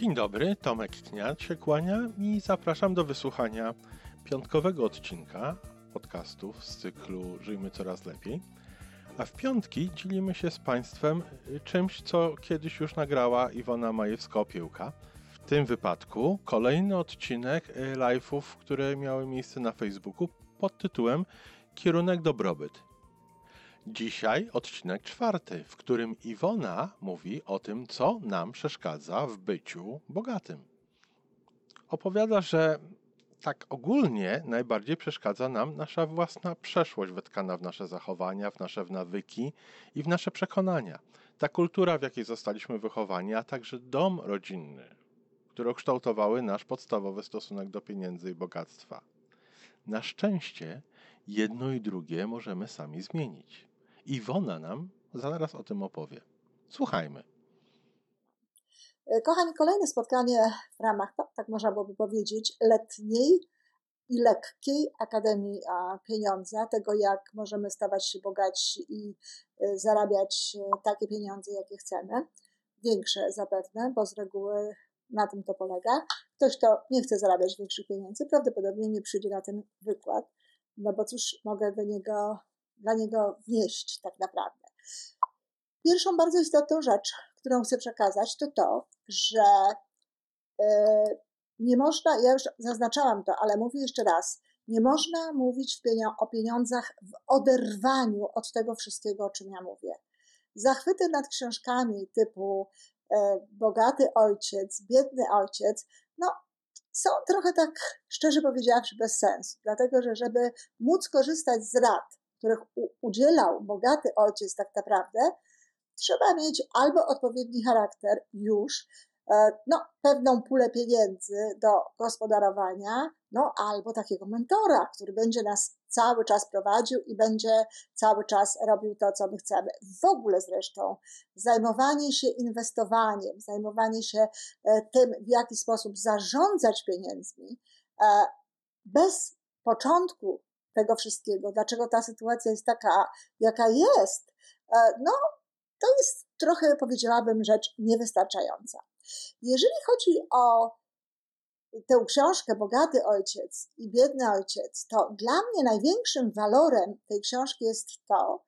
Dzień dobry, Tomek Kniat się kłania i zapraszam do wysłuchania piątkowego odcinka podcastów z cyklu Żyjmy Coraz Lepiej. A w piątki dzielimy się z Państwem czymś, co kiedyś już nagrała Iwona Majewska-Opiełka. W tym wypadku kolejny odcinek live'ów, które miały miejsce na Facebooku pod tytułem Kierunek Dobrobyt. Dzisiaj odcinek czwarty, w którym Iwona mówi o tym, co nam przeszkadza w byciu bogatym. Opowiada, że tak ogólnie najbardziej przeszkadza nam nasza własna przeszłość wetkana w nasze zachowania, w nasze nawyki i w nasze przekonania. Ta kultura, w jakiej zostaliśmy wychowani, a także dom rodzinny, które kształtowały nasz podstawowy stosunek do pieniędzy i bogactwa. Na szczęście jedno i drugie możemy sami zmienić. Iwona nam zaraz o tym opowie. Słuchajmy. Kochani, kolejne spotkanie w ramach, tak można byłoby powiedzieć, letniej i lekkiej Akademii Pieniądza, tego jak możemy stawać się bogatsi i e, zarabiać e, takie pieniądze, jakie chcemy. Większe zapewne, bo z reguły na tym to polega. Ktoś, kto nie chce zarabiać większych pieniędzy, prawdopodobnie nie przyjdzie na ten wykład, no bo cóż mogę do niego, dla niego wnieść tak naprawdę. Pierwszą bardzo istotną rzecz, którą chcę przekazać, to to, że e, nie można, ja już zaznaczałam to, ale mówię jeszcze raz, nie można mówić o pieniądzach w oderwaniu od tego wszystkiego, o czym ja mówię. Zachwyty nad książkami typu e, Bogaty ojciec, biedny ojciec, no są trochę tak, szczerze powiedziawszy, bez sensu. Dlatego, że żeby móc korzystać z rad, których udzielał bogaty ojciec tak naprawdę, trzeba mieć albo odpowiedni charakter już, e, no, pewną pulę pieniędzy do gospodarowania, no, albo takiego mentora, który będzie nas cały czas prowadził i będzie cały czas robił to, co my chcemy. W ogóle zresztą zajmowanie się inwestowaniem, zajmowanie się e, tym, w jaki sposób zarządzać pieniędzmi, e, bez początku tego wszystkiego, dlaczego ta sytuacja jest taka, jaka jest, no, to jest trochę, powiedziałabym, rzecz niewystarczająca. Jeżeli chodzi o tę książkę Bogaty Ojciec i Biedny Ojciec, to dla mnie największym walorem tej książki jest to,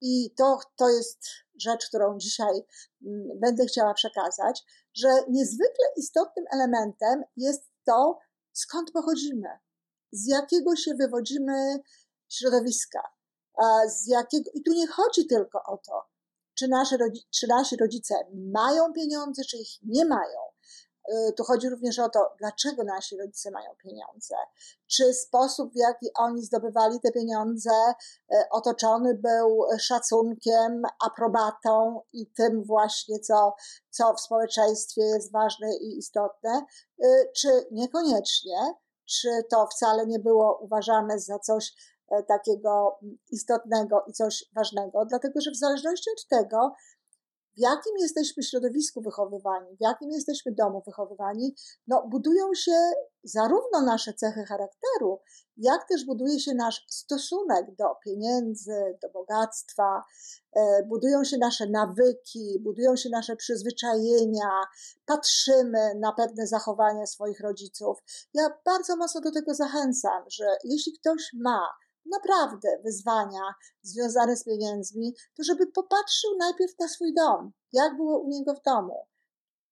i to, to jest rzecz, którą dzisiaj mm, będę chciała przekazać, że niezwykle istotnym elementem jest to, skąd pochodzimy, z jakiego się wywodzimy środowiska, z jakiego, i tu nie chodzi tylko o to, czy, nasze, czy nasi rodzice mają pieniądze, czy ich nie mają. Y, tu chodzi również o to, dlaczego nasi rodzice mają pieniądze. Czy sposób, w jaki oni zdobywali te pieniądze, y, otoczony był szacunkiem, aprobatą i tym właśnie, co, co w społeczeństwie jest ważne i istotne, y, czy niekoniecznie, czy to wcale nie było uważane za coś E, takiego istotnego i coś ważnego, dlatego że w zależności od tego, w jakim jesteśmy środowisku wychowywani, w jakim jesteśmy domu wychowywani, no, budują się zarówno nasze cechy charakteru, jak też buduje się nasz stosunek do pieniędzy, do bogactwa, e, budują się nasze nawyki, budują się nasze przyzwyczajenia, patrzymy na pewne zachowania swoich rodziców. Ja bardzo mocno do tego zachęcam, że jeśli ktoś ma naprawdę wyzwania związane z pieniędzmi, to żeby popatrzył najpierw na swój dom, jak było u niego w domu,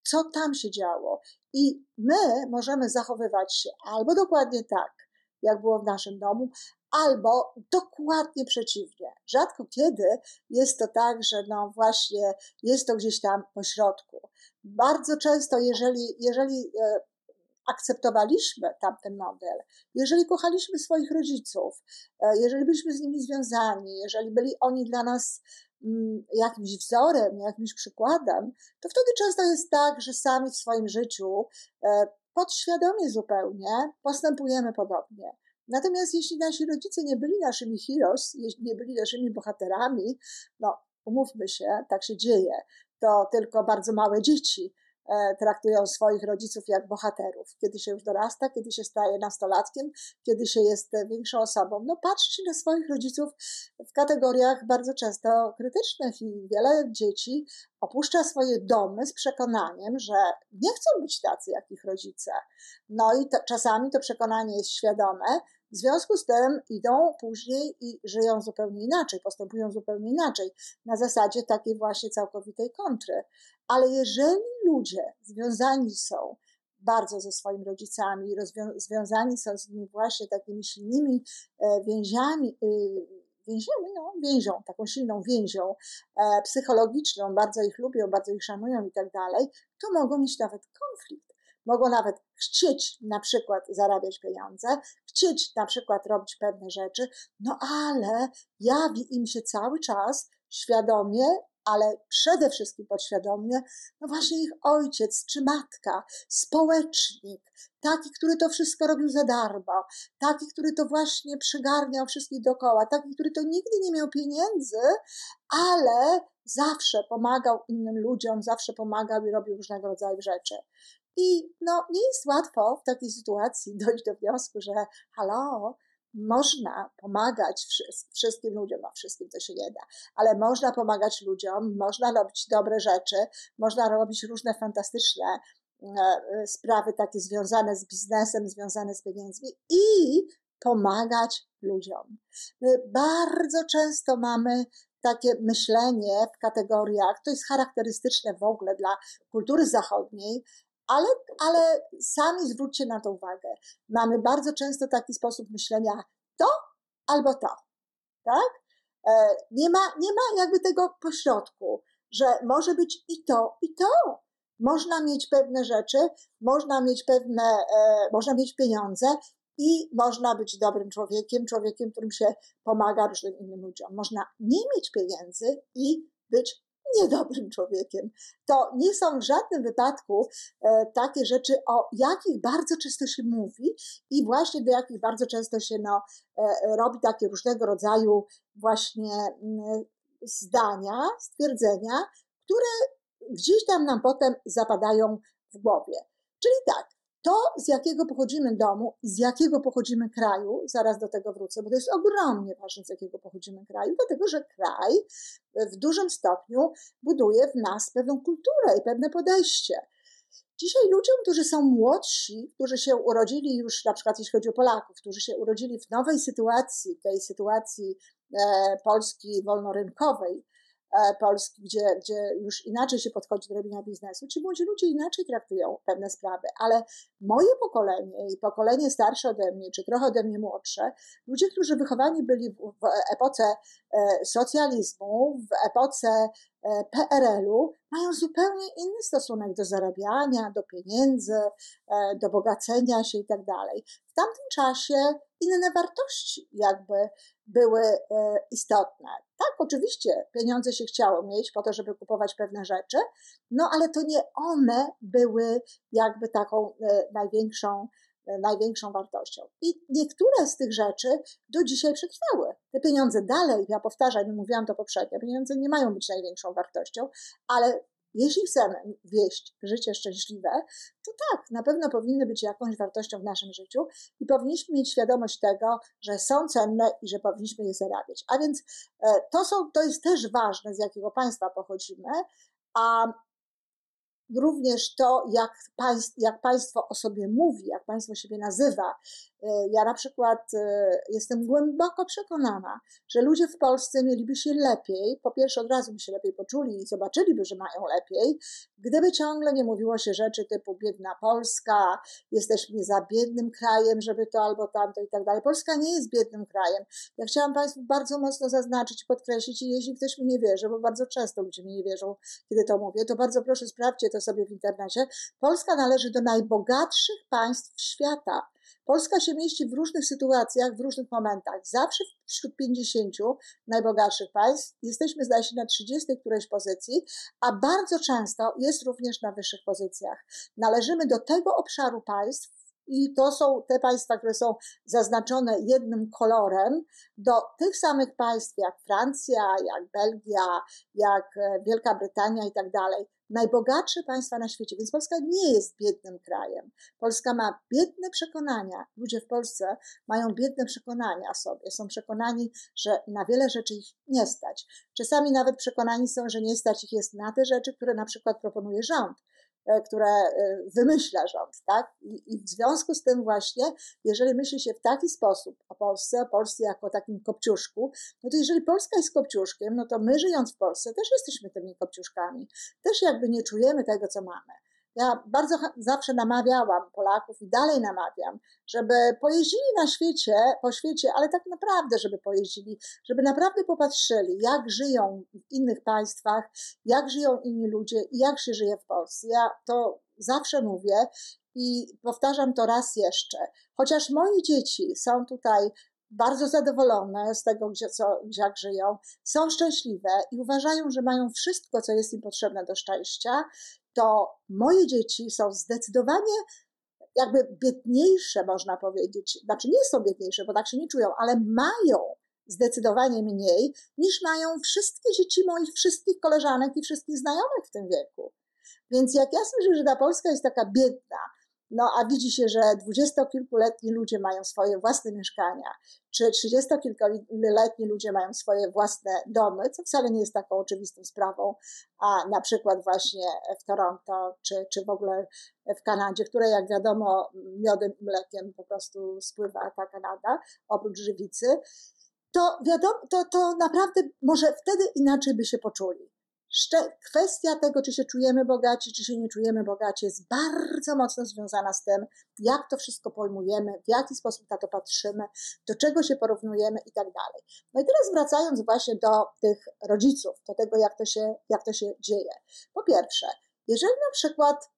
co tam się działo. I my możemy zachowywać się albo dokładnie tak, jak było w naszym domu, albo dokładnie przeciwnie. Rzadko kiedy jest to tak, że no właśnie jest to gdzieś tam po środku. Bardzo często, jeżeli, jeżeli e, akceptowaliśmy tamten model, jeżeli kochaliśmy swoich rodziców, e, jeżeli byliśmy z nimi związani, jeżeli byli oni dla nas mm, jakimś wzorem, jakimś przykładem, to wtedy często jest tak, że sami w swoim życiu e, podświadomie zupełnie postępujemy podobnie. Natomiast jeśli nasi rodzice nie byli naszymi heroes, jeśli nie byli naszymi bohaterami, no umówmy się, tak się dzieje, to tylko bardzo małe dzieci traktują swoich rodziców jak bohaterów. Kiedy się już dorasta, kiedy się staje nastolatkiem, kiedy się jest większą osobą. No patrzcie na swoich rodziców w kategoriach bardzo często krytycznych i wiele dzieci opuszcza swoje domy z przekonaniem, że nie chcą być tacy jak ich rodzice. No i to, czasami to przekonanie jest świadome, w związku z tym idą później i żyją zupełnie inaczej, postępują zupełnie inaczej, na zasadzie takiej właśnie całkowitej kontry. Ale jeżeli ludzie związani są bardzo ze swoimi rodzicami, związani są z nimi właśnie takimi silnymi e, więziami, y, więziami, no, więzią, taką silną więzią e, psychologiczną, bardzo ich lubią, bardzo ich szanują i tak dalej, to mogą mieć nawet konflikt. Mogą nawet chcieć na przykład zarabiać pieniądze, chcieć na przykład robić pewne rzeczy, no ale jawi im się cały czas świadomie ale przede wszystkim podświadomie, no właśnie ich ojciec czy matka, społecznik, taki, który to wszystko robił za darmo, taki, który to właśnie przygarniał wszystkich dookoła, taki, który to nigdy nie miał pieniędzy, ale zawsze pomagał innym ludziom, zawsze pomagał i robił różnego rodzaju rzeczy. I no, nie jest łatwo w takiej sytuacji dojść do wniosku, że halo, można pomagać wszystkim ludziom, no wszystkim to się nie da, ale można pomagać ludziom, można robić dobre rzeczy, można robić różne fantastyczne e, sprawy takie związane z biznesem, związane z pieniędzmi i pomagać ludziom. My bardzo często mamy takie myślenie w kategoriach, to jest charakterystyczne w ogóle dla kultury zachodniej, ale, ale sami zwróćcie na to uwagę. Mamy bardzo często taki sposób myślenia to albo to, tak? E, nie ma, nie ma jakby tego pośrodku, że może być i to, i to. Można mieć pewne rzeczy, można mieć pewne, e, można mieć pieniądze i można być dobrym człowiekiem, człowiekiem, którym się pomaga różnym innym ludziom. Można nie mieć pieniędzy i być niedobrym człowiekiem. To nie są w żadnym wypadku e, takie rzeczy, o jakich bardzo często się mówi i właśnie do jakich bardzo często się no, e, robi takie różnego rodzaju właśnie mm, zdania, stwierdzenia, które gdzieś tam nam potem zapadają w głowie. Czyli tak, to, z jakiego pochodzimy domu z jakiego pochodzimy kraju, zaraz do tego wrócę, bo to jest ogromnie ważne, z jakiego pochodzimy kraju, dlatego że kraj w dużym stopniu buduje w nas pewną kulturę i pewne podejście. Dzisiaj ludziom, którzy są młodsi, którzy się urodzili już, na przykład jeśli chodzi o Polaków, którzy się urodzili w nowej sytuacji, tej sytuacji e, Polski wolnorynkowej, E, Polski, gdzie, gdzie już inaczej się podchodzi do robienia biznesu, ci młodzi ludzie inaczej traktują pewne sprawy, ale moje pokolenie i pokolenie starsze ode mnie, czy trochę ode mnie młodsze, ludzie, którzy wychowani byli w, w epoce e, socjalizmu, w epoce e, PRL-u, mają zupełnie inny stosunek do zarabiania, do pieniędzy, do bogacenia się i tak dalej. W tamtym czasie inne wartości jakby były e, istotne. Tak, oczywiście pieniądze się chciało mieć po to, żeby kupować pewne rzeczy, no ale to nie one były jakby taką e, największą, e, największą wartością. I niektóre z tych rzeczy do dzisiaj przetrwały. Te pieniądze dalej, ja powtarzam, mówiłam to poprzednio, pieniądze nie mają być największą wartością, ale jeśli chcemy wieść życie szczęśliwe, to tak, na pewno powinny być jakąś wartością w naszym życiu i powinniśmy mieć świadomość tego, że są cenne i że powinniśmy je zarabiać. A więc e, to, są, to jest też ważne, z jakiego państwa pochodzimy, a również to, jak, jak państwo o sobie mówi, jak państwo siebie nazywa. E, ja na przykład e, jestem głęboko przekonana, że ludzie w Polsce mieliby się lepiej, po pierwsze od razu by się lepiej poczuli i zobaczyliby, że mają lepiej, gdyby ciągle nie mówiło się rzeczy typu biedna Polska, jesteśmy za biednym krajem, żeby to albo tamto i tak dalej. Polska nie jest biednym krajem. Ja chciałam Państwu bardzo mocno zaznaczyć podkreślić, i jeśli ktoś mi nie wierzy, bo bardzo często ludzie mi nie wierzą, kiedy to mówię, to bardzo proszę sprawdźcie to sobie w internecie. Polska należy do najbogatszych państw świata. Polska się mieści w różnych sytuacjach, w różnych momentach. Zawsze wśród 50 najbogatszych państw jesteśmy, zdaje się, na 30 którejś pozycji, a bardzo często jest również na wyższych pozycjach. Należymy do tego obszaru państw, i to są te państwa, które są zaznaczone jednym kolorem, do tych samych państw jak Francja, jak Belgia, jak Wielka Brytania i tak dalej najbogatsze państwa na świecie, więc Polska nie jest biednym krajem. Polska ma biedne przekonania. Ludzie w Polsce mają biedne przekonania o sobie. Są przekonani, że na wiele rzeczy ich nie stać. Czasami nawet przekonani są, że nie stać ich jest na te rzeczy, które na przykład proponuje rząd. E, które e, wymyśla rząd, tak? I, I, w związku z tym właśnie, jeżeli myśli się w taki sposób o Polsce, o Polsce jako takim kopciuszku, no to jeżeli Polska jest kopciuszkiem, no to my żyjąc w Polsce też jesteśmy tymi kopciuszkami. Też jakby nie czujemy tego, co mamy. Ja bardzo zawsze namawiałam Polaków i dalej namawiam, żeby pojeździli na świecie, po świecie, ale tak naprawdę, żeby pojeździli, żeby naprawdę popatrzyli, jak żyją w innych państwach, jak żyją inni ludzie i jak się żyje w Polsce. Ja to zawsze mówię i powtarzam to raz jeszcze. Chociaż moje dzieci są tutaj bardzo zadowolone z tego, gdzie, co, gdzie jak żyją, są szczęśliwe i uważają, że mają wszystko, co jest im potrzebne do szczęścia, to moje dzieci są zdecydowanie jakby biedniejsze, można powiedzieć. Znaczy nie są biedniejsze, bo tak się nie czują, ale mają zdecydowanie mniej niż mają wszystkie dzieci moich wszystkich koleżanek i wszystkich znajomych w tym wieku. Więc jak ja słyszę, że ta Polska jest taka biedna, no a widzi się, że dwudziestokilkuletni ludzie mają swoje własne mieszkania, czy trzydziestokilkuletni ludzie mają swoje własne domy, co wcale nie jest taką oczywistą sprawą, a na przykład właśnie w Toronto, czy, czy w ogóle w Kanadzie, które jak wiadomo miodem i mlekiem po prostu spływa ta Kanada, oprócz żywicy, to wiadomo, to, to naprawdę może wtedy inaczej by się poczuli kwestia tego, czy się czujemy bogaci, czy się nie czujemy bogaci, jest bardzo mocno związana z tym, jak to wszystko pojmujemy, w jaki sposób na to patrzymy, do czego się porównujemy i tak dalej. No i teraz wracając właśnie do tych rodziców, do tego, jak to się, jak to się dzieje. Po pierwsze, jeżeli na przykład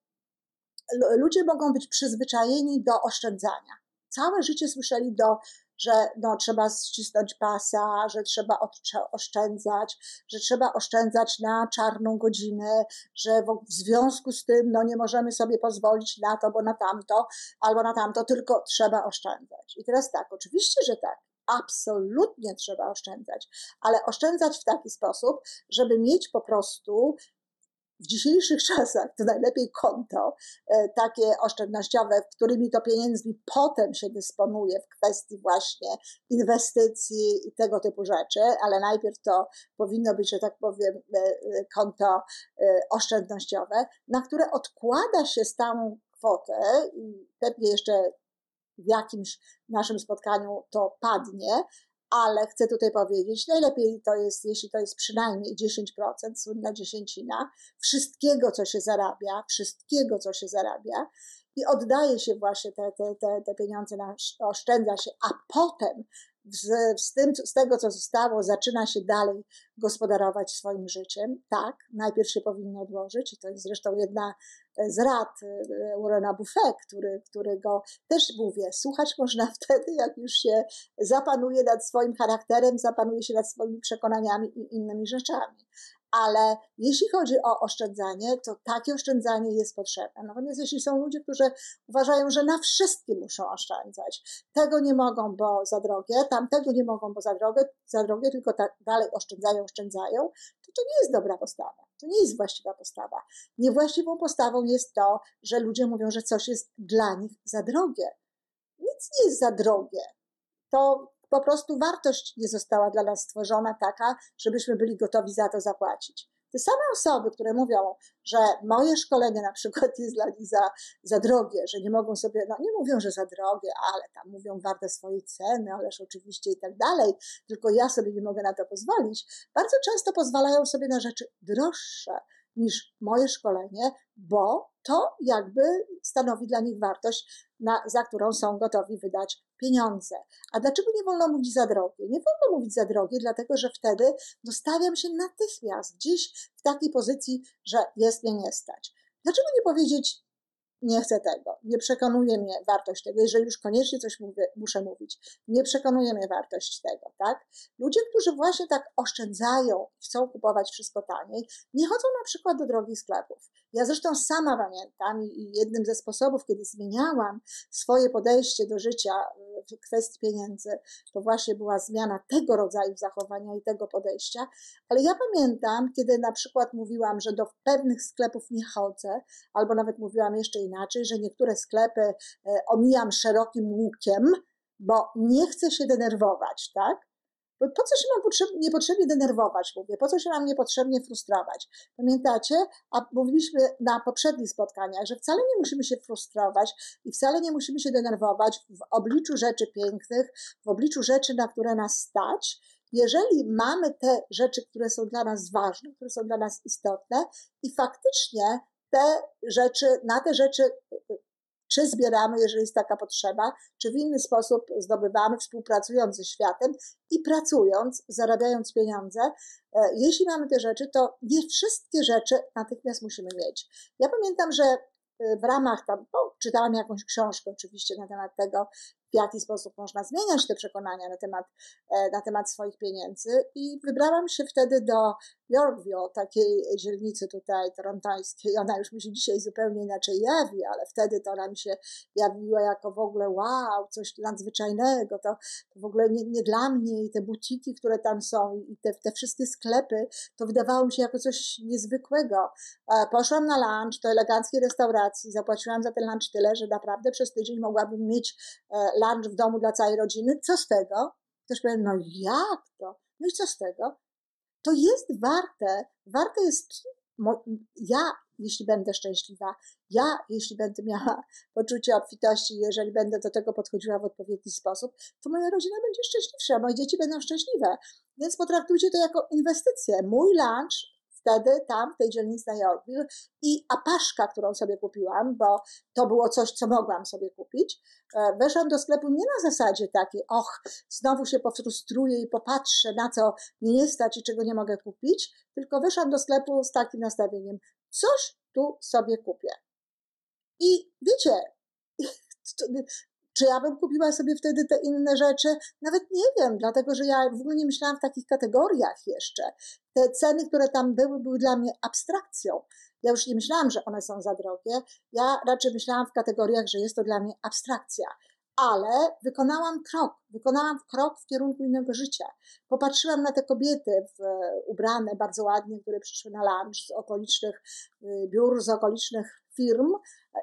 ludzie mogą być przyzwyczajeni do oszczędzania, całe życie słyszeli do że no, trzeba ścisnąć pasa, że trzeba oszczędzać, że trzeba oszczędzać na czarną godzinę, że w, związku z tym no, nie możemy sobie pozwolić na to, bo na tamto, albo na tamto, tylko trzeba oszczędzać. I teraz tak, oczywiście, że tak. Absolutnie trzeba oszczędzać, ale oszczędzać w taki sposób, żeby mieć po prostu w dzisiejszych czasach to najlepiej konto e, takie oszczędnościowe, którymi to pieniędzmi potem się dysponuje w kwestii właśnie inwestycji i tego typu rzeczy, ale najpierw to powinno być, że tak powiem, e, e, konto oszczędnościowe, na które odkłada się stałą kwotę i pewnie jeszcze w jakimś naszym spotkaniu to padnie, ale chcę tutaj powiedzieć, najlepiej to jest, jeśli to jest przynajmniej 10%, słynna dziesięcina, wszystkiego, co się zarabia, wszystkiego, co się zarabia i oddaje się właśnie te, te, te, te pieniądze, na, oszczędza się, a potem z, z, tym, z tego, co zostało, zaczyna się dalej gospodarować swoim życiem. Tak, najpierw się powinno odłożyć i to jest zresztą jedna z rad e, Warrena Buffet, który, którego też mówię, słuchać można wtedy, jak już się zapanuje nad swoim charakterem, zapanuje się nad swoimi przekonaniami i innymi rzeczami ale jeśli chodzi o oszczędzanie, to takie oszczędzanie jest potrzebne. Natomiast jeśli są ludzie, którzy uważają, że na wszystkim muszą oszczędzać, tego nie mogą, bo za drogie, tamtego nie mogą, bo za drogie, za drogie tylko tak dalej oszczędzają, oszczędzają, to to nie jest dobra postawa. To nie jest właściwa postawa. Niewłaściwą postawą jest to, że ludzie mówią, że coś jest dla nich za drogie. Nic nie jest za drogie. To po prostu wartość nie została dla nas stworzona taka, żebyśmy byli gotowi za to zapłacić. Te same osoby, które mówią, że moje szkolenie na przykład jest dla nich za, za drogie, że nie mogą sobie, no nie mówią, że za drogie, ale tam mówią warte swojej ceny, ależ oczywiście i tak dalej, tylko ja sobie nie mogę na to pozwolić, bardzo często pozwalają sobie na rzeczy droższe niż moje szkolenie, bo to jakby stanowi dla nich wartość, na, za którą są gotowi wydać pieniądze. A dlaczego nie wolno mówić za drogie? Nie wolno mówić za drogie, dlatego że wtedy dostawiam się natychmiast gdzieś w takiej pozycji, że jest mnie nie stać. Dlaczego nie powiedzieć, nie chcę tego, nie przekonuje mnie wartość tego, jeżeli już koniecznie coś mówię, muszę mówić, nie przekonuje mnie wartość tego, tak? Ludzie, którzy właśnie tak oszczędzają, chcą kupować wszystko taniej, nie chodzą na przykład do drogich sklepów. Ja zresztą sama pamiętam i jednym ze sposobów, kiedy zmieniałam swoje podejście do życia kwestii pieniędzy, to właśnie była zmiana tego rodzaju zachowania i tego podejścia. Ale ja pamiętam, kiedy na przykład mówiłam, że do pewnych sklepów nie chodzę, albo nawet mówiłam jeszcze inaczej, że niektóre sklepy e, omijam szerokim łukiem, bo nie chcę się denerwować, tak? Po co się mam niepotrzebnie denerwować, mówię, po co się mam niepotrzebnie frustrować? Pamiętacie? A mówiliśmy na poprzednich spotkaniach, że wcale nie musimy się frustrować i wcale nie musimy się denerwować w obliczu rzeczy pięknych, w obliczu rzeczy, na które nas stać. Jeżeli mamy te rzeczy, które są dla nas ważne, które są dla nas istotne i faktycznie te rzeczy, na te rzeczy czy zbieramy, jeżeli jest taka potrzeba, czy w inny sposób zdobywamy, współpracując ze światem i pracując, zarabiając pieniądze. E, jeśli mamy te rzeczy, to nie wszystkie rzeczy natychmiast musimy mieć. Ja pamiętam, że e, w ramach tam, no, czytałam jakąś książkę oczywiście na temat tego, w jaki sposób można zmieniać te przekonania na temat, e, na temat swoich pieniędzy i wybrałam się wtedy do Yorkville, takiej dzielnicy tutaj torontańskiej. Ona już mi się dzisiaj zupełnie inaczej jawi, ale wtedy to ona mi się jawiła jako w ogóle wow, coś nadzwyczajnego, to, to w ogóle nie, nie dla mnie i te buciki, które tam są i te, te wszystkie sklepy, to wydawało mi się jako coś niezwykłego. E, poszłam na lunch do eleganckiej restauracji, zapłaciłam za ten lunch tyle, że naprawdę przez tydzień mogłabym mieć e, lunch w domu dla całej rodziny. Co z tego? Ktoś powie, no jak to? No i co z tego? to jest warte, warte jest ja, jeśli będę szczęśliwa, ja, jeśli będę miała poczucie obfitości, jeżeli będę do tego podchodziła w odpowiedni sposób, to moja rodzina będzie szczęśliwsza, moje dzieci będą szczęśliwe. Więc potraktujcie to jako inwestycję. Mój lunch wtedy tam, w tej dzielnicy Yorkville i apaszka, którą sobie kupiłam, bo to było coś, co mogłam sobie kupić. E, weszłam do sklepu nie na zasadzie takiej, och, znowu się pofrustruję i popatrzę, na co mi nie stać i czego nie mogę kupić, tylko weszłam do sklepu z takim nastawieniem, coś tu sobie kupię. I wiecie, czy ja bym kupiła sobie wtedy te inne rzeczy? Nawet nie wiem, dlatego że ja w ogóle nie myślałam w takich kategoriach jeszcze. Te ceny, które tam były, były dla mnie abstrakcją. Ja już nie myślałam, że one są za drogie. Ja raczej myślałam w kategoriach, że jest to dla mnie abstrakcja. Ale wykonałam krok, wykonałam krok w kierunku innego życia. Popatrzyłam na te kobiety w, ubrane bardzo ładnie, które przyszły na lunch z okolicznych y, biur, z okolicznych firm.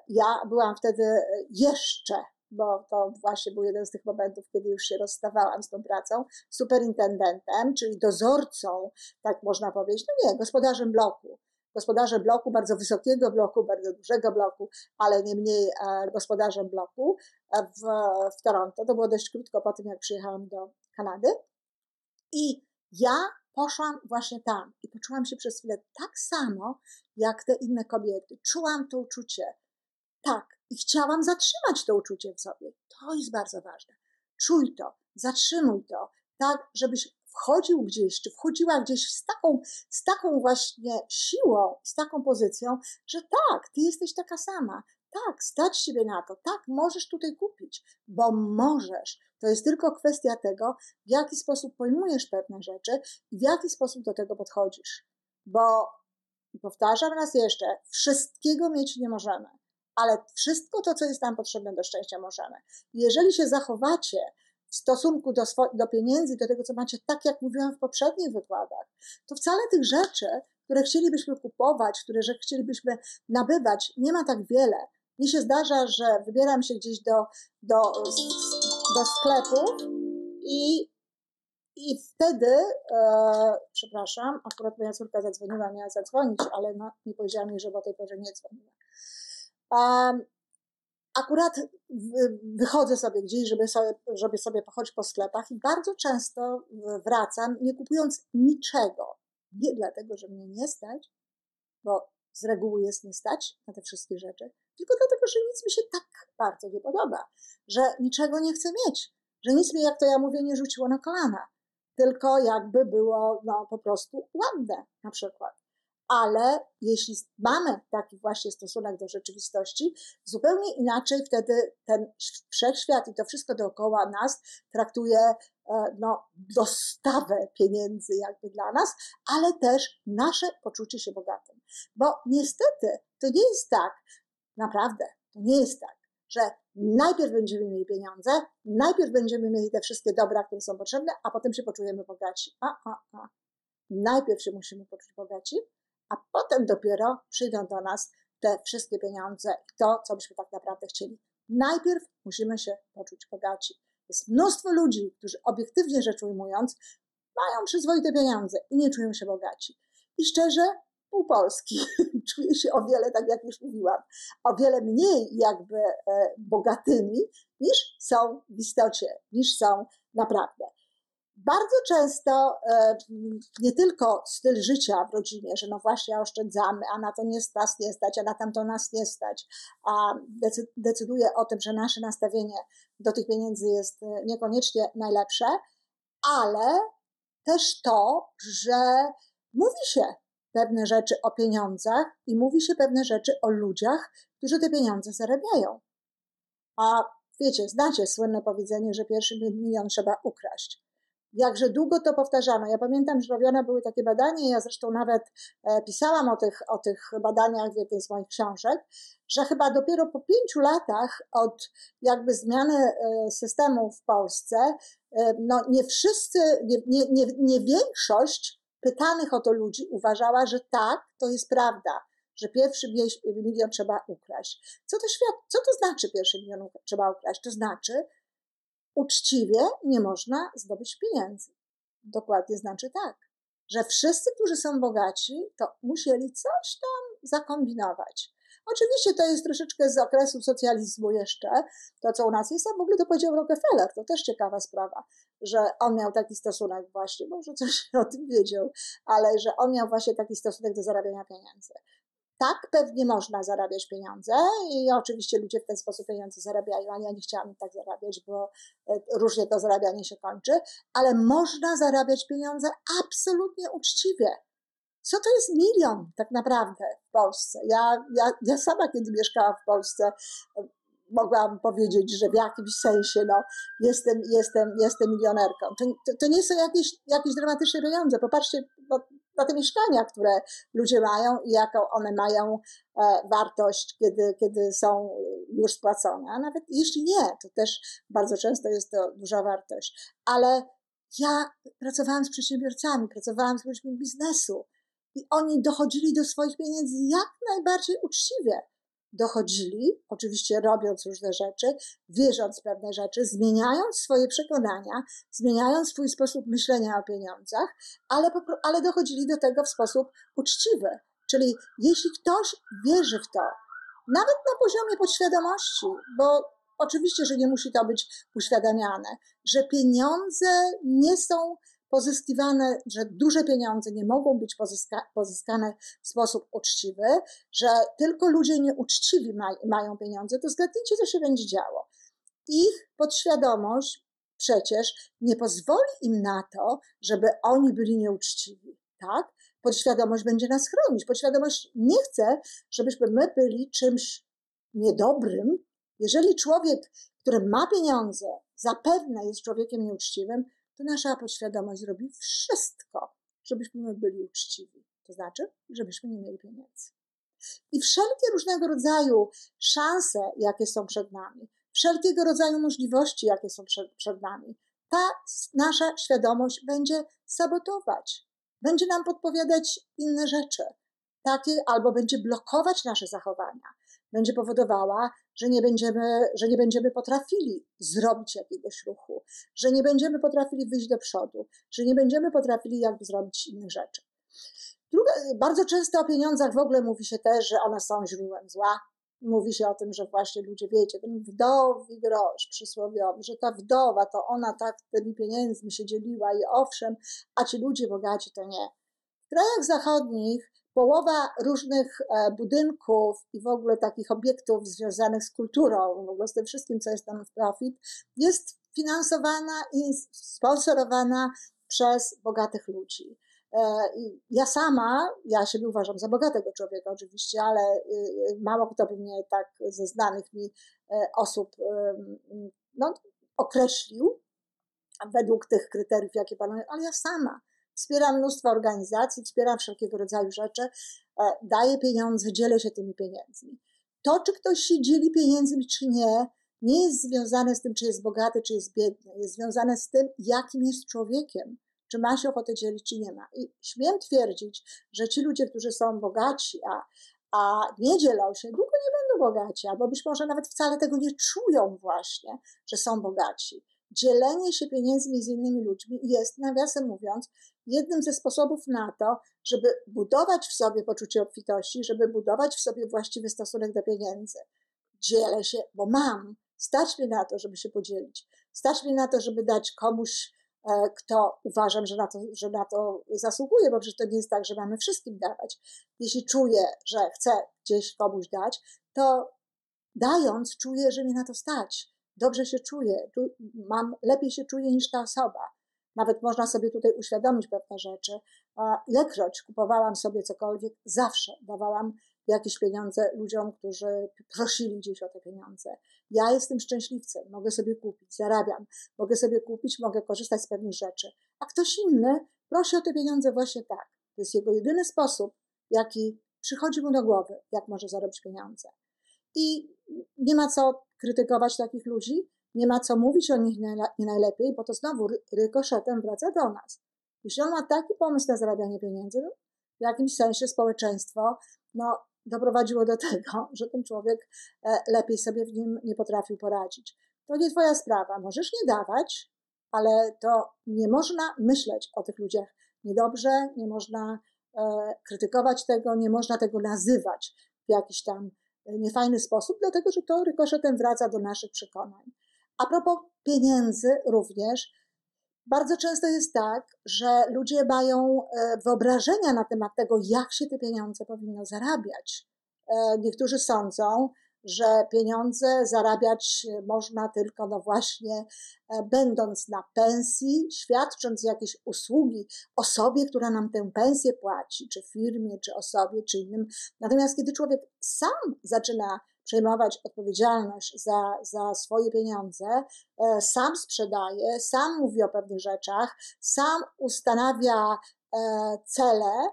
Ja byłam wtedy jeszcze bo to właśnie był jeden z tych momentów, kiedy już się rozstawałam z tą pracą, superintendentem, czyli dozorcą, tak można powiedzieć, no nie, gospodarzem bloku. Gospodarzem bloku, bardzo wysokiego bloku, bardzo dużego bloku, ale nie mniej e, gospodarzem bloku e, w, w Toronto. To było dość krótko po tym, jak przyjechałam do Kanady. I ja poszłam właśnie tam i poczułam się przez chwilę tak samo, jak te inne kobiety. Czułam to uczucie. Tak, i chciałam zatrzymać to uczucie w sobie. To jest bardzo ważne. Czuj to, zatrzymuj to, tak, żebyś wchodził gdzieś, czy wchodziła gdzieś z taką, z taką właśnie siłą, z taką pozycją, że tak, ty jesteś taka sama. Tak, stać siebie na to. Tak, możesz tutaj kupić, bo możesz. To jest tylko kwestia tego, w jaki sposób pojmujesz pewne rzeczy i w jaki sposób do tego podchodzisz. Bo powtarzam raz jeszcze, wszystkiego mieć nie możemy ale wszystko to, co jest nam potrzebne do szczęścia, możemy. Jeżeli się zachowacie w stosunku do, do pieniędzy, do tego, co macie, tak jak mówiłam w poprzednich wykładach, to wcale tych rzeczy, które chcielibyśmy kupować, które chcielibyśmy nabywać, nie ma tak wiele. Mi się zdarza, że wybieram się gdzieś do, do, do sklepu i, i wtedy, e, przepraszam, akurat moja córka zadzwoniła, miała zadzwonić, ale no, nie powiedziała mi, że o tej porze nie dzwoniła. Akurat wychodzę sobie gdzieś, żeby sobie, żeby sobie pochodzić po sklepach i bardzo często wracam, nie kupując niczego. Nie dlatego, że mnie nie stać, bo z reguły jest nie stać na te wszystkie rzeczy, tylko dlatego, że nic mi się tak bardzo nie podoba, że niczego nie chcę mieć, że nic mi, jak to ja mówię, nie rzuciło na kolana, tylko jakby było no, po prostu ładne na przykład ale jeśli mamy taki właśnie stosunek do rzeczywistości, zupełnie inaczej wtedy ten wszechświat i to wszystko dookoła nas traktuje e, no, dostawę pieniędzy jakby dla nas, ale też nasze poczucie się bogatym. Bo niestety to nie jest tak, naprawdę, to nie jest tak, że najpierw będziemy mieli pieniądze, najpierw będziemy mieli te wszystkie dobra, które są potrzebne, a potem się poczujemy bogaci. A, a, a. Najpierw się musimy poczuć bogaci, a potem dopiero przyjdą do nas te wszystkie pieniądze i to, co byśmy tak naprawdę chcieli. Najpierw musimy się poczuć bogaci. Jest mnóstwo ludzi, którzy obiektywnie rzecz ujmując, mają przyzwoite pieniądze i nie czują się bogaci. I szczerze, pół Polski czuje się o wiele, tak jak już mówiłam, o wiele mniej jakby e, bogatymi niż są w istocie, niż są naprawdę. Bardzo często e, nie tylko styl życia w rodzinie, że no właśnie oszczędzamy, a na to nie, nas nie stać, a na tamto nas nie stać, a decyduje o tym, że nasze nastawienie do tych pieniędzy jest e, niekoniecznie najlepsze, ale też to, że mówi się pewne rzeczy o pieniądzach i mówi się pewne rzeczy o ludziach, którzy te pieniądze zarabiają. A wiecie, znacie słynne powiedzenie, że pierwszy milion trzeba ukraść. Jakże długo to powtarzano. Ja pamiętam, że robione były takie badania, ja zresztą nawet e, pisałam o tych, o tych badaniach w jednej z moich książek, że chyba dopiero po pięciu latach od jakby zmiany e, systemu w Polsce, e, no nie wszyscy, nie, nie, nie, nie większość pytanych o to ludzi uważała, że tak, to jest prawda, że pierwszy milion trzeba ukraść. Co to, świat, co to znaczy pierwszy milion trzeba ukraść? To znaczy, uczciwie nie można zdobyć pieniędzy. Dokładnie znaczy tak, że wszyscy, którzy są bogaci, to musieli coś tam zakombinować. Oczywiście to jest troszeczkę z okresu socjalizmu jeszcze, to co u nas jest, a w ogóle to powiedział Rockefeller, to też ciekawa sprawa, że on miał taki stosunek właśnie, może coś o tym wiedział, ale że on miał właśnie taki stosunek do zarabiania pieniędzy. Tak, pewnie można zarabiać pieniądze i oczywiście ludzie w ten sposób pieniądze zarabiają, ale ja nie chciałam tak zarabiać, bo e, różnie to zarabianie się kończy, ale można zarabiać pieniądze absolutnie uczciwie. Co to jest milion tak naprawdę w Polsce? Ja, ja, ja sama, kiedy mieszkałam w Polsce, mogłam powiedzieć, że w jakimś sensie no, jestem, jestem, jestem milionerką. To, to, to nie są jakieś, jakieś dramatyczne pieniądze. Popatrzcie no, na te mieszkania, które ludzie mają i jaką one mają e, wartość, kiedy, kiedy są już spłacone. A nawet jeśli nie, to też bardzo często jest to duża wartość. Ale ja pracowałam z przedsiębiorcami, pracowałam z ludźmi biznesu i oni dochodzili do swoich pieniędzy jak najbardziej uczciwie. Dochodzili, oczywiście robiąc różne rzeczy, wierząc pewne rzeczy, zmieniając swoje przekonania, zmieniając swój sposób myślenia o pieniądzach, ale, ale dochodzili do tego w sposób uczciwy. Czyli jeśli ktoś wierzy w to, nawet na poziomie podświadomości, bo oczywiście, że nie musi to być uświadamiane, że pieniądze nie są pozyskiwane, że duże pieniądze nie mogą być pozyska, pozyskane w sposób uczciwy, że tylko ludzie nieuczciwi maj, mają pieniądze, to zgadnijcie, co się będzie działo. Ich podświadomość przecież nie pozwoli im na to, żeby oni byli nieuczciwi, tak? Podświadomość będzie nas chronić. Podświadomość nie chce, żebyśmy my byli czymś niedobrym. Jeżeli człowiek, który ma pieniądze, zapewne jest człowiekiem nieuczciwym, to nasza podświadomość robi wszystko, żebyśmy byli uczciwi. To znaczy, żebyśmy nie mieli pieniędzy. I wszelkie różnego rodzaju szanse, jakie są przed nami, wszelkiego rodzaju możliwości, jakie są przed, przed nami, ta nasza świadomość będzie sabotować, będzie nam podpowiadać inne rzeczy, takie albo będzie blokować nasze zachowania, będzie powodowała, że nie będziemy, że nie będziemy potrafili zrobić jakiegoś ruchu, że nie będziemy potrafili wyjść do przodu, że nie będziemy potrafili jakby zrobić innych rzeczy. Druga, bardzo często o pieniądzach w ogóle mówi się też, że one są źródłem zła. Mówi się o tym, że właśnie ludzie, wiecie, ten wdowi grosz przysłowiowy, że ta wdowa to ona tak tymi pieniędzmi się dzieliła i owszem, a ci ludzie bogaci to nie. W krajach zachodnich połowa różnych e, budynków i w ogóle takich obiektów związanych z kulturą, w ogóle z tym wszystkim, co jest tam w profit, jest finansowana i sponsorowana przez bogatych ludzi. E, ja sama, ja siebie uważam za bogatego człowieka oczywiście, ale y, y, mało kto by mnie tak ze znanych mi e, osób no, określił według tych kryteriów, jakie panują, ale ja sama Wspieram mnóstwo organizacji, wspieram wszelkiego rodzaju rzeczy, e, daję pieniądze, dzielę się tymi pieniędzmi. To, czy ktoś się dzieli pieniędzmi, czy nie, nie jest związane z tym, czy jest bogaty, czy jest biedny. Jest związane z tym, jakim jest człowiekiem. Czy ma się ochotę dzielić, czy nie ma. I śmiem twierdzić, że ci ludzie, którzy są bogaci, a, a nie dzielą się, długo nie będą bogaci, albo być może nawet wcale tego nie czują właśnie, że są bogaci. Dzielenie się pieniędzmi z innymi ludźmi jest, nawiasem mówiąc, jednym ze sposobów na to, żeby budować w sobie poczucie obfitości, żeby budować w sobie właściwy stosunek do pieniędzy. Dzielę się, bo mam, stać mnie na to, żeby się podzielić, stać mnie na to, żeby dać komuś, e, kto uważam, że na, to, że na to zasługuje, bo przecież to nie jest tak, że mamy wszystkim dawać. Jeśli czuję, że chcę gdzieś komuś dać, to dając czuję, że mnie na to stać. Dobrze się czuję, mam, lepiej się czuję niż ta osoba. Nawet można sobie tutaj uświadomić pewne rzeczy. Ilekroć kupowałam sobie cokolwiek, zawsze dawałam jakieś pieniądze ludziom, którzy prosili gdzieś o te pieniądze. Ja jestem szczęśliwcem, mogę sobie kupić, zarabiam, mogę sobie kupić, mogę korzystać z pewnych rzeczy. A ktoś inny prosi o te pieniądze właśnie tak. To jest jego jedyny sposób, jaki przychodzi mu do głowy, jak może zarobić pieniądze. I nie ma co krytykować takich ludzi, nie ma co mówić o nich nie najlepiej, bo to znowu rykoszetem wraca do nas. Jeśli on ma taki pomysł na zarabianie pieniędzy, w jakimś sensie społeczeństwo no, doprowadziło do tego, że ten człowiek e, lepiej sobie w nim nie potrafił poradzić. To nie twoja sprawa. Możesz nie dawać, ale to nie można myśleć o tych ludziach niedobrze, nie można e, krytykować tego, nie można tego nazywać w jakiś tam e, niefajny sposób, dlatego że to rykoszetem wraca do naszych przekonań. A propos pieniędzy również, bardzo często jest tak, że ludzie mają e, wyobrażenia na temat tego, jak się te pieniądze powinno zarabiać. E, niektórzy sądzą, że pieniądze zarabiać można tylko, no właśnie, e, będąc na pensji, świadcząc jakieś usługi osobie, która nam tę pensję płaci, czy firmie, czy osobie, czy innym. Natomiast kiedy człowiek sam zaczyna przejmować odpowiedzialność za, za swoje pieniądze, e, sam sprzedaje, sam mówi o pewnych rzeczach, sam ustanawia e, cele,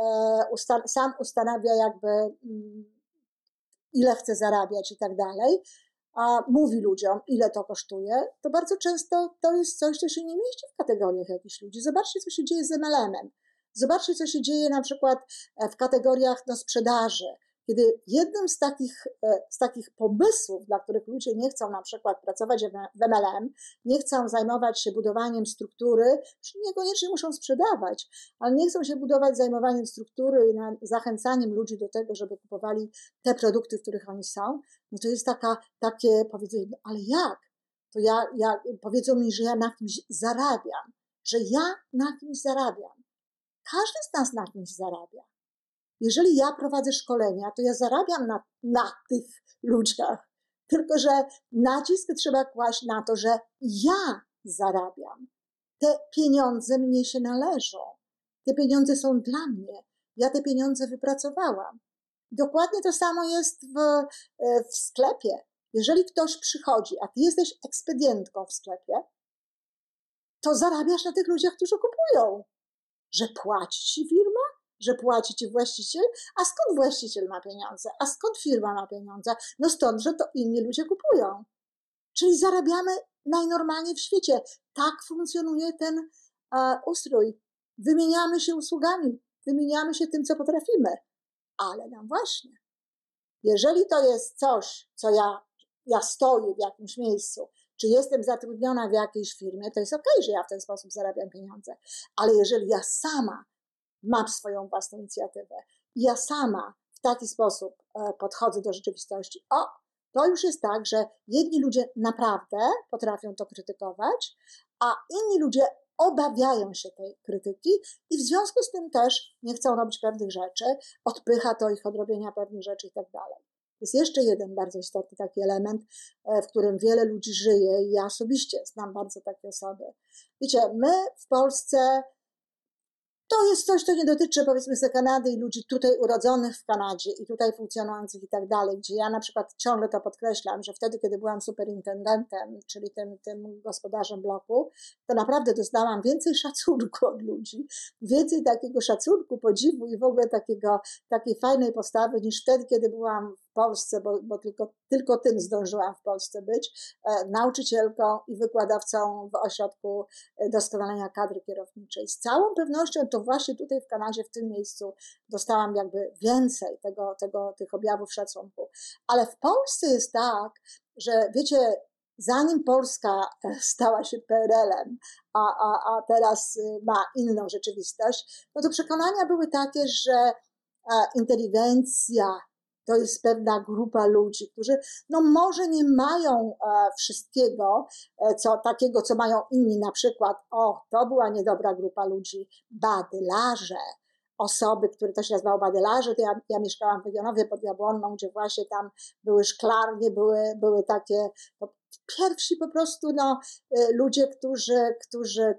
e, sam ustanawia jakby mm, ile chce zarabiać i tak dalej, a mówi ludziom, ile to kosztuje, to bardzo często to jest coś, co się nie mieści w kategoriach jakichś ludzi. Zobaczcie, co się dzieje z MLM-em. Zobaczcie, co się dzieje na przykład w kategoriach no, sprzedaży kiedy jednym z takich, e, z takich pomysłów, dla których ludzie nie chcą na przykład pracować w MLM, nie chcą zajmować się budowaniem struktury, niekoniecznie muszą sprzedawać, ale nie chcą się budować zajmowaniem struktury i zachęcaniem ludzi do tego, żeby kupowali te produkty, w których oni są, no to jest taka, takie powiedzenie, no ale jak? To ja, ja, powiedzą mi, że ja na kimś zarabiam, że ja na kimś zarabiam. Każdy z nas na kimś zarabia. Jeżeli ja prowadzę szkolenia, to ja zarabiam na, na tych ludziach, tylko że nacisk trzeba kłaść na to, że ja zarabiam. Te pieniądze mnie się należą. Te pieniądze są dla mnie. Ja te pieniądze wypracowałam. Dokładnie to samo jest w, w sklepie. Jeżeli ktoś przychodzi, a ty jesteś ekspedientką w sklepie, to zarabiasz na tych ludziach, którzy kupują. Że płaci ci? Że płaci ci właściciel, a skąd właściciel ma pieniądze, a skąd firma ma pieniądze? No stąd, że to inni ludzie kupują. Czyli zarabiamy najnormalniej w świecie. Tak funkcjonuje ten e, ustrój. Wymieniamy się usługami, wymieniamy się tym, co potrafimy. Ale nam właśnie. Jeżeli to jest coś, co ja, ja stoję w jakimś miejscu, czy jestem zatrudniona w jakiejś firmie, to jest ok, że ja w ten sposób zarabiam pieniądze. Ale jeżeli ja sama mam swoją własną inicjatywę. I ja sama w taki sposób e, podchodzę do rzeczywistości. O, to już jest tak, że jedni ludzie naprawdę potrafią to krytykować, a inni ludzie obawiają się tej krytyki i w związku z tym też nie chcą robić pewnych rzeczy, odpycha to ich od robienia pewnych rzeczy i tak dalej. Jest jeszcze jeden bardzo istotny taki element, e, w którym wiele ludzi żyje i ja osobiście znam bardzo takie osoby. Wiecie, my w Polsce to jest coś, co nie dotyczy powiedzmy sobie Kanady i ludzi tutaj urodzonych w Kanadzie i tutaj funkcjonujących i tak dalej, gdzie ja na przykład ciągle to podkreślam, że wtedy, kiedy byłam superintendentem, czyli tym, tym gospodarzem bloku, to naprawdę dostałam więcej szacunku od ludzi, więcej takiego szacunku, podziwu i w ogóle takiego, takiej fajnej postawy niż wtedy, kiedy byłam Polsce, bo, bo tylko, tylko tym zdążyłam w Polsce być, e, nauczycielką i wykładowcą w ośrodku e, doskonalenia kadry kierowniczej. Z całą pewnością to właśnie tutaj w Kanadzie, w tym miejscu dostałam jakby więcej tego, tego, tych objawów szacunku. Ale w Polsce jest tak, że wiecie, zanim Polska stała się PRL-em, a, a, a teraz y, ma inną rzeczywistość, no to przekonania były takie, że inteligencja to jest pewna grupa ludzi, którzy no może nie mają e, wszystkiego, e, co, takiego, co mają inni, na przykład, o, to była niedobra grupa ludzi, badylarze, osoby, które to się nazywało badylarze, to ja, ja mieszkałam w Legionowie pod Jabłonną, gdzie właśnie tam były szklarnie, były, były takie pierwsi po prostu no, e, ludzie, którzy, którzy,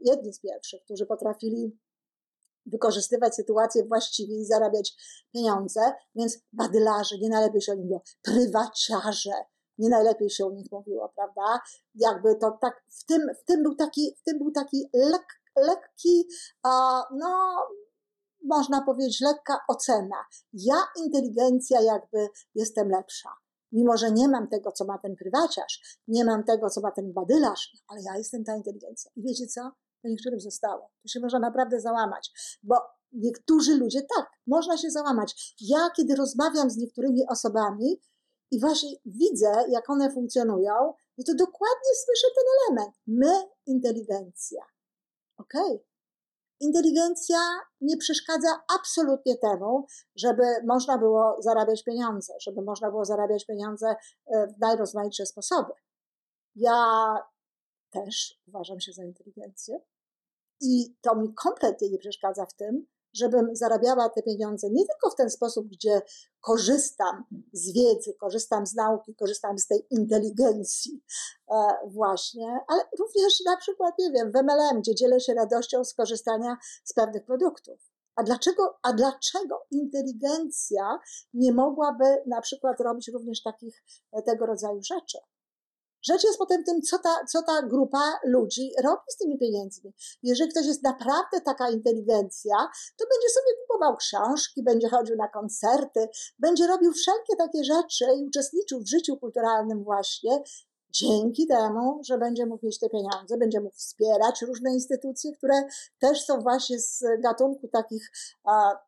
jedni z pierwszych, którzy potrafili wykorzystywać sytuację właściwie i zarabiać pieniądze, więc badylarze, nie najlepiej się o nich mówiło, prywaciarze, nie najlepiej się o nich mówiło, prawda? Jakby to tak, w tym, w tym był taki, w tym był taki lek, lekki, no, można powiedzieć, lekka ocena. Ja, inteligencja, jakby jestem lepsza. Mimo, że nie mam tego, co ma ten prywaciarz, nie mam tego, co ma ten badylarz, ale ja jestem ta inteligencja. I wiecie co? Niektórym zostało. To się można naprawdę załamać, bo niektórzy ludzie, tak, można się załamać. Ja, kiedy rozmawiam z niektórymi osobami i właśnie widzę, jak one funkcjonują, no to dokładnie słyszę ten element. My, inteligencja. Okej. Inteligencja nie przeszkadza absolutnie temu, żeby można było zarabiać pieniądze, żeby można było zarabiać pieniądze e, w najrozmaitsze sposoby. Ja też uważam się za inteligencję. I to mi kompletnie nie przeszkadza w tym, żebym zarabiała te pieniądze nie tylko w ten sposób, gdzie korzystam z wiedzy, korzystam z nauki, korzystam z tej inteligencji e, właśnie, ale również na przykład, nie wiem, w MLM, gdzie dzielę się radością z korzystania z pewnych produktów. A dlaczego, a dlaczego inteligencja nie mogłaby na przykład robić również takich e, tego rodzaju rzeczy? Rzecz jest potem tym, co ta, co ta grupa ludzi robi z tymi pieniędzmi. Jeżeli ktoś jest naprawdę taka inteligencja, to będzie sobie kupował książki, będzie chodził na koncerty, będzie robił wszelkie takie rzeczy i uczestniczył w życiu kulturalnym właśnie, dzięki temu, że będzie mógł mieć te pieniądze, będzie mógł wspierać różne instytucje, które też są właśnie z gatunku takich a,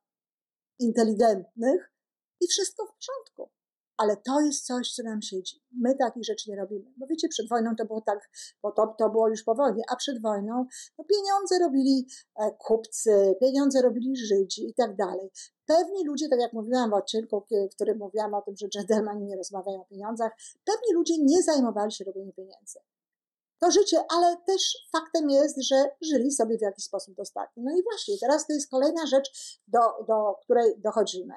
inteligentnych i wszystko w porządku ale to jest coś, co nam siedzi. My takich rzeczy nie robimy. Bo wiecie, przed wojną to było tak, bo to, to było już po wojnie, a przed wojną no pieniądze robili e, kupcy, pieniądze robili Żydzi i tak dalej. Pewni ludzie, tak jak mówiłam w odcinku, w którym mówiłam o tym, że dżentelmeni nie rozmawiają o pieniądzach, pewni ludzie nie zajmowali się robieniem pieniędzy. To życie, ale też faktem jest, że żyli sobie w jakiś sposób dostatnio. No i właśnie, teraz to jest kolejna rzecz, do, do której dochodzimy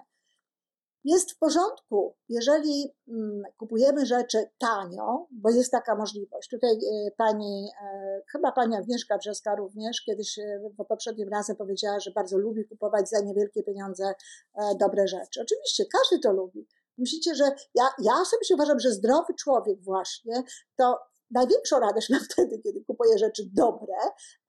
jest w porządku, jeżeli mm, kupujemy rzeczy tanio, bo jest taka możliwość. Tutaj e, pani, e, chyba pani Agnieszka Brzeska również kiedyś po e, poprzednim razem powiedziała, że bardzo lubi kupować za niewielkie pieniądze dobre rzeczy. Oczywiście, każdy to lubi. Myślicie, że ja, ja osobiście uważam, że zdrowy człowiek właśnie to największą radość ma wtedy, kiedy kupuje rzeczy dobre,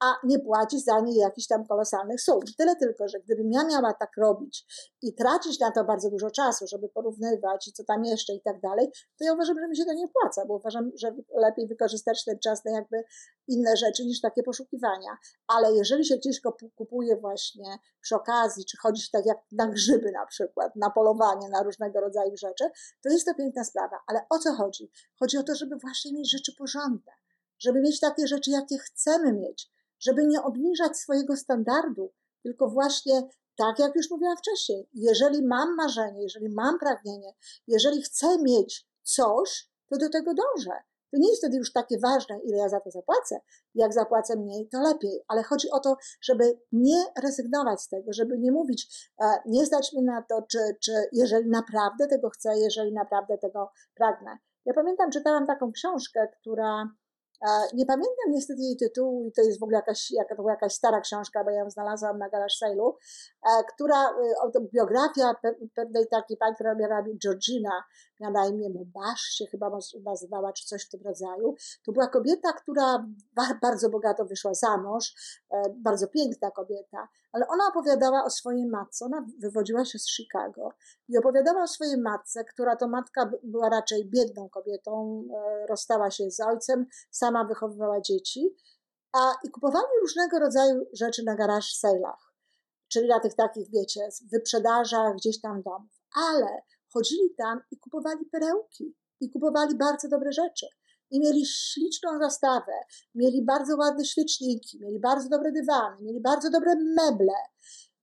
a nie płaci za nie jakichś tam kolosalnych sum. Tyle tylko, że gdybym ja miała tak robić i tracić na to bardzo dużo czasu, żeby porównywać i co tam jeszcze i tak dalej, to ja uważam, że mi się to nie płaca, bo uważam, że lepiej wykorzystać ten czas na jakby inne rzeczy niż takie poszukiwania. Ale jeżeli się gdzieś kupuje właśnie przy okazji, czy chodzi się tak jak na grzyby na przykład, na polowanie, na różnego rodzaju rzeczy, to jest to piękna sprawa. Ale o co chodzi? Chodzi o to, żeby właśnie mieć rzeczy porządne, żeby mieć takie rzeczy, jakie chcemy mieć, żeby nie obniżać swojego standardu, tylko właśnie tak jak już mówiłam wcześniej, jeżeli mam marzenie, jeżeli mam pragnienie, jeżeli chcę mieć coś, to do tego dążę. To nie jest wtedy już takie ważne, ile ja za to zapłacę. Jak zapłacę mniej, to lepiej. Ale chodzi o to, żeby nie rezygnować z tego, żeby nie mówić, e, nie zdać mi na to, czy, czy jeżeli naprawdę tego chcę, jeżeli naprawdę tego pragnę. Ja pamiętam, czytałam taką książkę, która nie pamiętam niestety jej tytułu i to jest w ogóle jakaś, jaka, to była jakaś stara książka, bo ja ją znalazłam na Garage Sale'u, która, y, biografia pewnej takiej pani, która miała Georgina, miała na imię Mobasz, się chyba nazywała, czy coś w tym rodzaju. To była kobieta, która bardzo bogato wyszła za mąż, e, bardzo piękna kobieta, ale ona opowiadała o swojej matce, ona wywodziła się z Chicago i opowiadała o swojej matce, która to matka była raczej biedną kobietą, e, rozstała się z ojcem, sama wychowywała dzieci, a i kupowali różnego rodzaju rzeczy na garaż sale'ach, czyli na tych takich, wiecie, wyprzedażach gdzieś tam domów, ale chodzili tam i kupowali perełki i kupowali bardzo dobre rzeczy. I mieli śliczną zastawę, mieli bardzo ładne świeczniki, mieli bardzo dobre dywany, mieli bardzo dobre meble,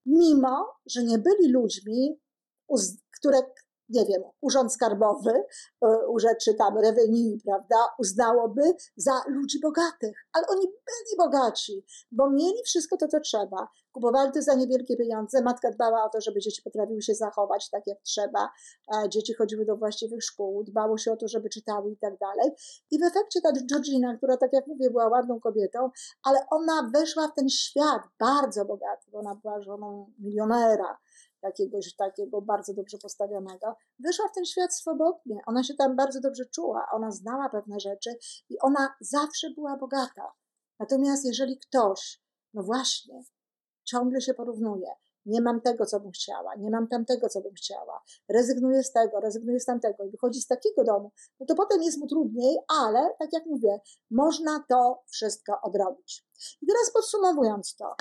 mimo że nie byli ludźmi, które nie wiem, Urząd Skarbowy, e, czy tam revenue, prawda, uznałoby za ludzi bogatych. Ale oni byli bogaci, bo mieli wszystko to, co trzeba. Kupowali to za niewielkie pieniądze. Matka dbała o to, żeby dzieci potrafiły się zachować tak, jak trzeba. Dzieci chodziły do właściwych szkół, dbało się o to, żeby czytały i tak dalej. I w efekcie ta Georgina, która, tak jak mówię, była ładną kobietą, ale ona weszła w ten świat bardzo bogaty, bo ona była żoną milionera jakiegoś takiego bardzo dobrze postawionego, wyszła w ten świat swobodnie. Ona się tam bardzo dobrze czuła, ona znała pewne rzeczy i ona zawsze była bogata. Natomiast jeżeli ktoś, no właśnie, ciągle się porównuje, nie mam tego, co bym chciała, nie mam tamtego, co bym chciała, rezygnuję z tego, rezygnuję z tamtego i wychodzi z takiego domu, no to potem jest mu trudniej, ale tak jak mówię, można to wszystko odrobić. I teraz podsumowując to,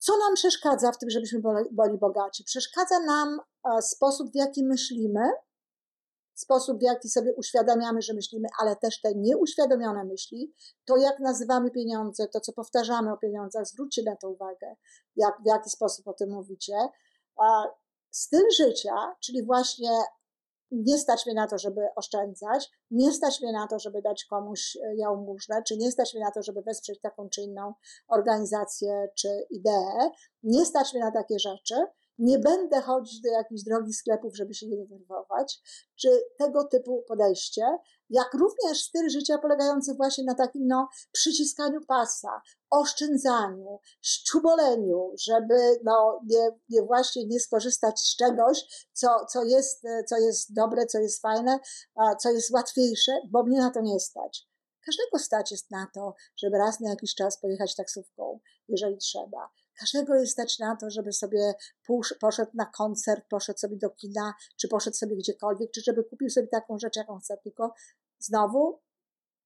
co nam przeszkadza w tym, żebyśmy byli bogaci? Przeszkadza nam e, sposób, w jaki myślimy, sposób, w jaki sobie uświadamiamy, że myślimy, ale też te nieuświadomione myśli, to jak nazywamy pieniądze, to co powtarzamy o pieniądzach, zwróćcie na to uwagę, jak, w jaki sposób o tym mówicie. Styl życia, czyli właśnie nie stać mnie na to, żeby oszczędzać, nie stać mnie na to, żeby dać komuś e, jałmużnę, czy nie stać mnie na to, żeby wesprzeć taką czy inną organizację czy ideę, nie stać mnie na takie rzeczy, nie będę chodzić do jakichś drogich sklepów, żeby się nie denerwować, czy tego typu podejście, jak również styl życia polegający właśnie na takim no, przyciskaniu pasa, oszczędzaniu, szczuboleniu, żeby no, nie, nie właśnie nie skorzystać z czegoś, co, co, jest, co jest dobre, co jest fajne, co jest łatwiejsze, bo mnie na to nie stać. Każdego stać jest na to, żeby raz na jakiś czas pojechać taksówką, jeżeli trzeba. Każdego jest stać na to, żeby sobie poszedł na koncert, poszedł sobie do kina, czy poszedł sobie gdziekolwiek, czy żeby kupił sobie taką rzecz, jaką chce. Tylko znowu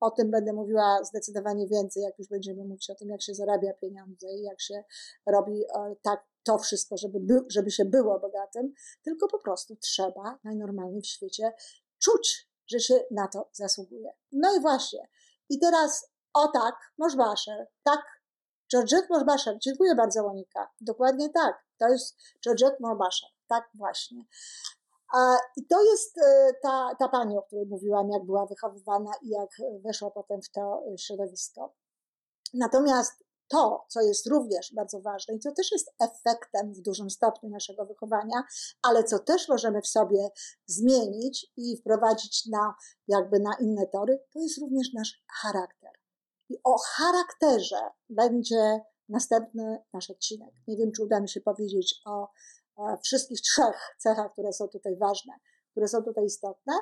o tym będę mówiła zdecydowanie więcej, jak już będziemy mówić o tym, jak się zarabia pieniądze i jak się robi e, tak to wszystko, żeby, by, żeby się było bogatym, tylko po prostu trzeba najnormalniej w świecie czuć, że się na to zasługuje. No i właśnie. I teraz o tak, Moszbaszer, tak Georgette Morbasher, dziękuję bardzo Monika. Dokładnie tak, to jest Georgette Morbasher, tak właśnie. I to jest e, ta, ta pani, o której mówiłam, jak była wychowywana i jak weszła potem w to środowisko. Natomiast to, co jest również bardzo ważne i co też jest efektem w dużym stopniu naszego wychowania, ale co też możemy w sobie zmienić i wprowadzić na, jakby na inne tory, to jest również nasz charakter. I o charakterze będzie następny nasz odcinek. Nie wiem, czy uda mi się powiedzieć o, o wszystkich trzech cechach, które są tutaj ważne, które są tutaj istotne,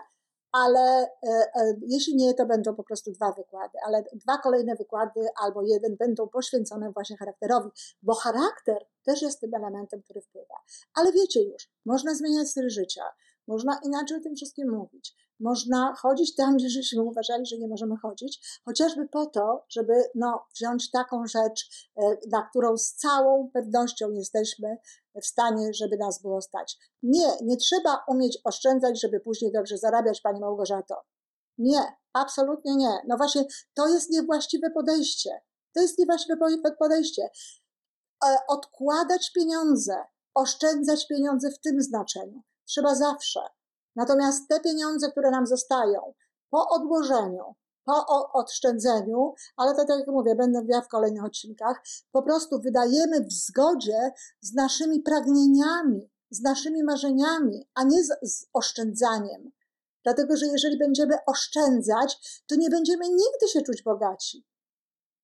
ale e, e, jeśli nie, to będą po prostu dwa wykłady, ale dwa kolejne wykłady albo jeden będą poświęcone właśnie charakterowi, bo charakter też jest tym elementem, który wpływa. Ale wiecie już, można zmieniać styl życia, można inaczej o tym wszystkim mówić. Można chodzić tam, gdzie żeśmy uważali, że nie możemy chodzić, chociażby po to, żeby no, wziąć taką rzecz, e, na którą z całą pewnością jesteśmy w stanie, żeby nas było stać. Nie, nie trzeba umieć oszczędzać, żeby później dobrze zarabiać, Pani Małgorzato. Nie, absolutnie nie. No właśnie, to jest niewłaściwe podejście. To jest niewłaściwe podejście. E, odkładać pieniądze, oszczędzać pieniądze w tym znaczeniu trzeba zawsze. Natomiast te pieniądze, które nam zostają po odłożeniu, po oszczędzeniu, ale to tak jak mówię, będę mówiła w kolejnych odcinkach, po prostu wydajemy w zgodzie z naszymi pragnieniami, z naszymi marzeniami, a nie z, z oszczędzaniem. Dlatego, że jeżeli będziemy oszczędzać, to nie będziemy nigdy się czuć bogaci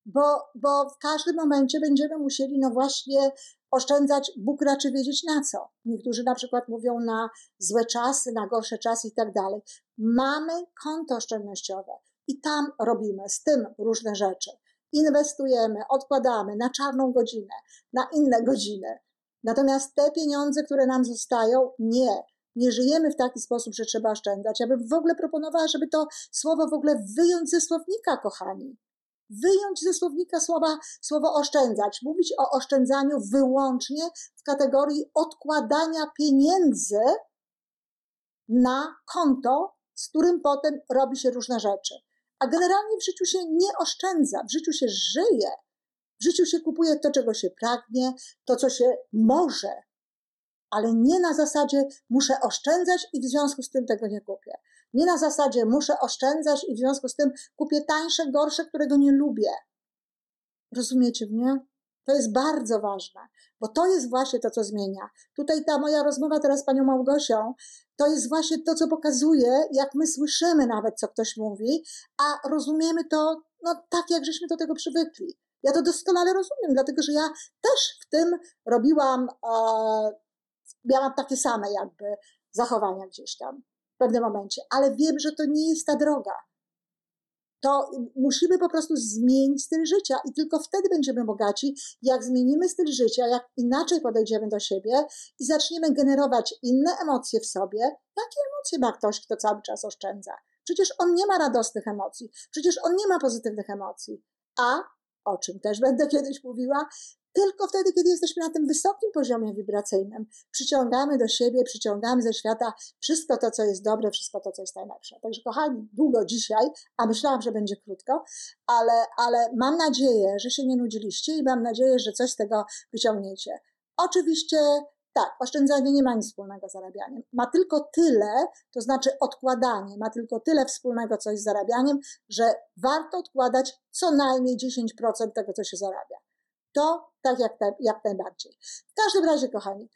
bo, bo w każdym momencie będziemy musieli, no właśnie, oszczędzać, Bóg raczy wiedzieć na co. Niektórzy na przykład mówią na złe czasy, na gorsze czasy i tak dalej. Mamy konto oszczędnościowe i tam robimy z tym różne rzeczy. Inwestujemy, odkładamy na czarną godzinę, na inne godziny. Natomiast te pieniądze, które nam zostają, nie. Nie żyjemy w taki sposób, że trzeba oszczędzać. Ja bym w ogóle proponowała, żeby to słowo w ogóle wyjąć ze słownika, kochani wyjąć ze słownika słowa, słowo oszczędzać, mówić o oszczędzaniu wyłącznie w kategorii odkładania pieniędzy na konto, z którym potem robi się różne rzeczy. A generalnie w życiu się nie oszczędza, w życiu się żyje, w życiu się kupuje to, czego się pragnie, to, co się może, ale nie na zasadzie muszę oszczędzać i w związku z tym tego nie kupię. Nie na zasadzie muszę oszczędzać i w związku z tym kupię tańsze, gorsze, którego nie lubię. Rozumiecie mnie? To jest bardzo ważne, bo to jest właśnie to, co zmienia. Tutaj ta moja rozmowa teraz z panią Małgosią, to jest właśnie to, co pokazuje, jak my słyszymy nawet, co ktoś mówi, a rozumiemy to no, tak, jak żeśmy do tego przywykli. Ja to doskonale rozumiem, dlatego że ja też w tym robiłam, e, miałam takie same jakby zachowania gdzieś tam pewnym momencie, ale wiem, że to nie jest ta droga. To musimy po prostu zmienić styl życia i tylko wtedy będziemy bogaci, jak zmienimy styl życia, jak inaczej podejdziemy do siebie i zaczniemy generować inne emocje w sobie. Jakie emocje ma ktoś, kto cały czas oszczędza? Przecież on nie ma radosnych emocji, przecież on nie ma pozytywnych emocji. A o czym też będę kiedyś mówiła, tylko wtedy, kiedy jesteśmy na tym wysokim poziomie wibracyjnym, przyciągamy do siebie, przyciągamy ze świata wszystko to, co jest dobre, wszystko to, co jest najlepsze. Także, kochani, długo dzisiaj, a myślałam, że będzie krótko, ale, ale mam nadzieję, że się nie nudziliście i mam nadzieję, że coś z tego wyciągniecie. Oczywiście tak, oszczędzanie nie ma nic wspólnego z zarabianiem. Ma tylko tyle, to znaczy odkładanie, ma tylko tyle wspólnego coś z zarabianiem, że warto odkładać co najmniej 10% tego, co się zarabia. To tak jak, jak najbardziej. W każdym razie, kochani,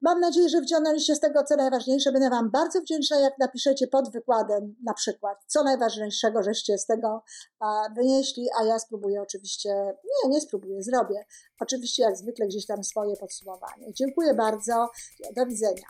mam nadzieję, że wciągnęliście z tego, co najważniejsze. Będę Wam bardzo wdzięczna, jak napiszecie pod wykładem na przykład, co najważniejszego, żeście z tego wynieśli, a ja spróbuję oczywiście, nie, nie spróbuję, zrobię. Oczywiście jak zwykle gdzieś tam swoje podsumowanie. Dziękuję bardzo, do widzenia.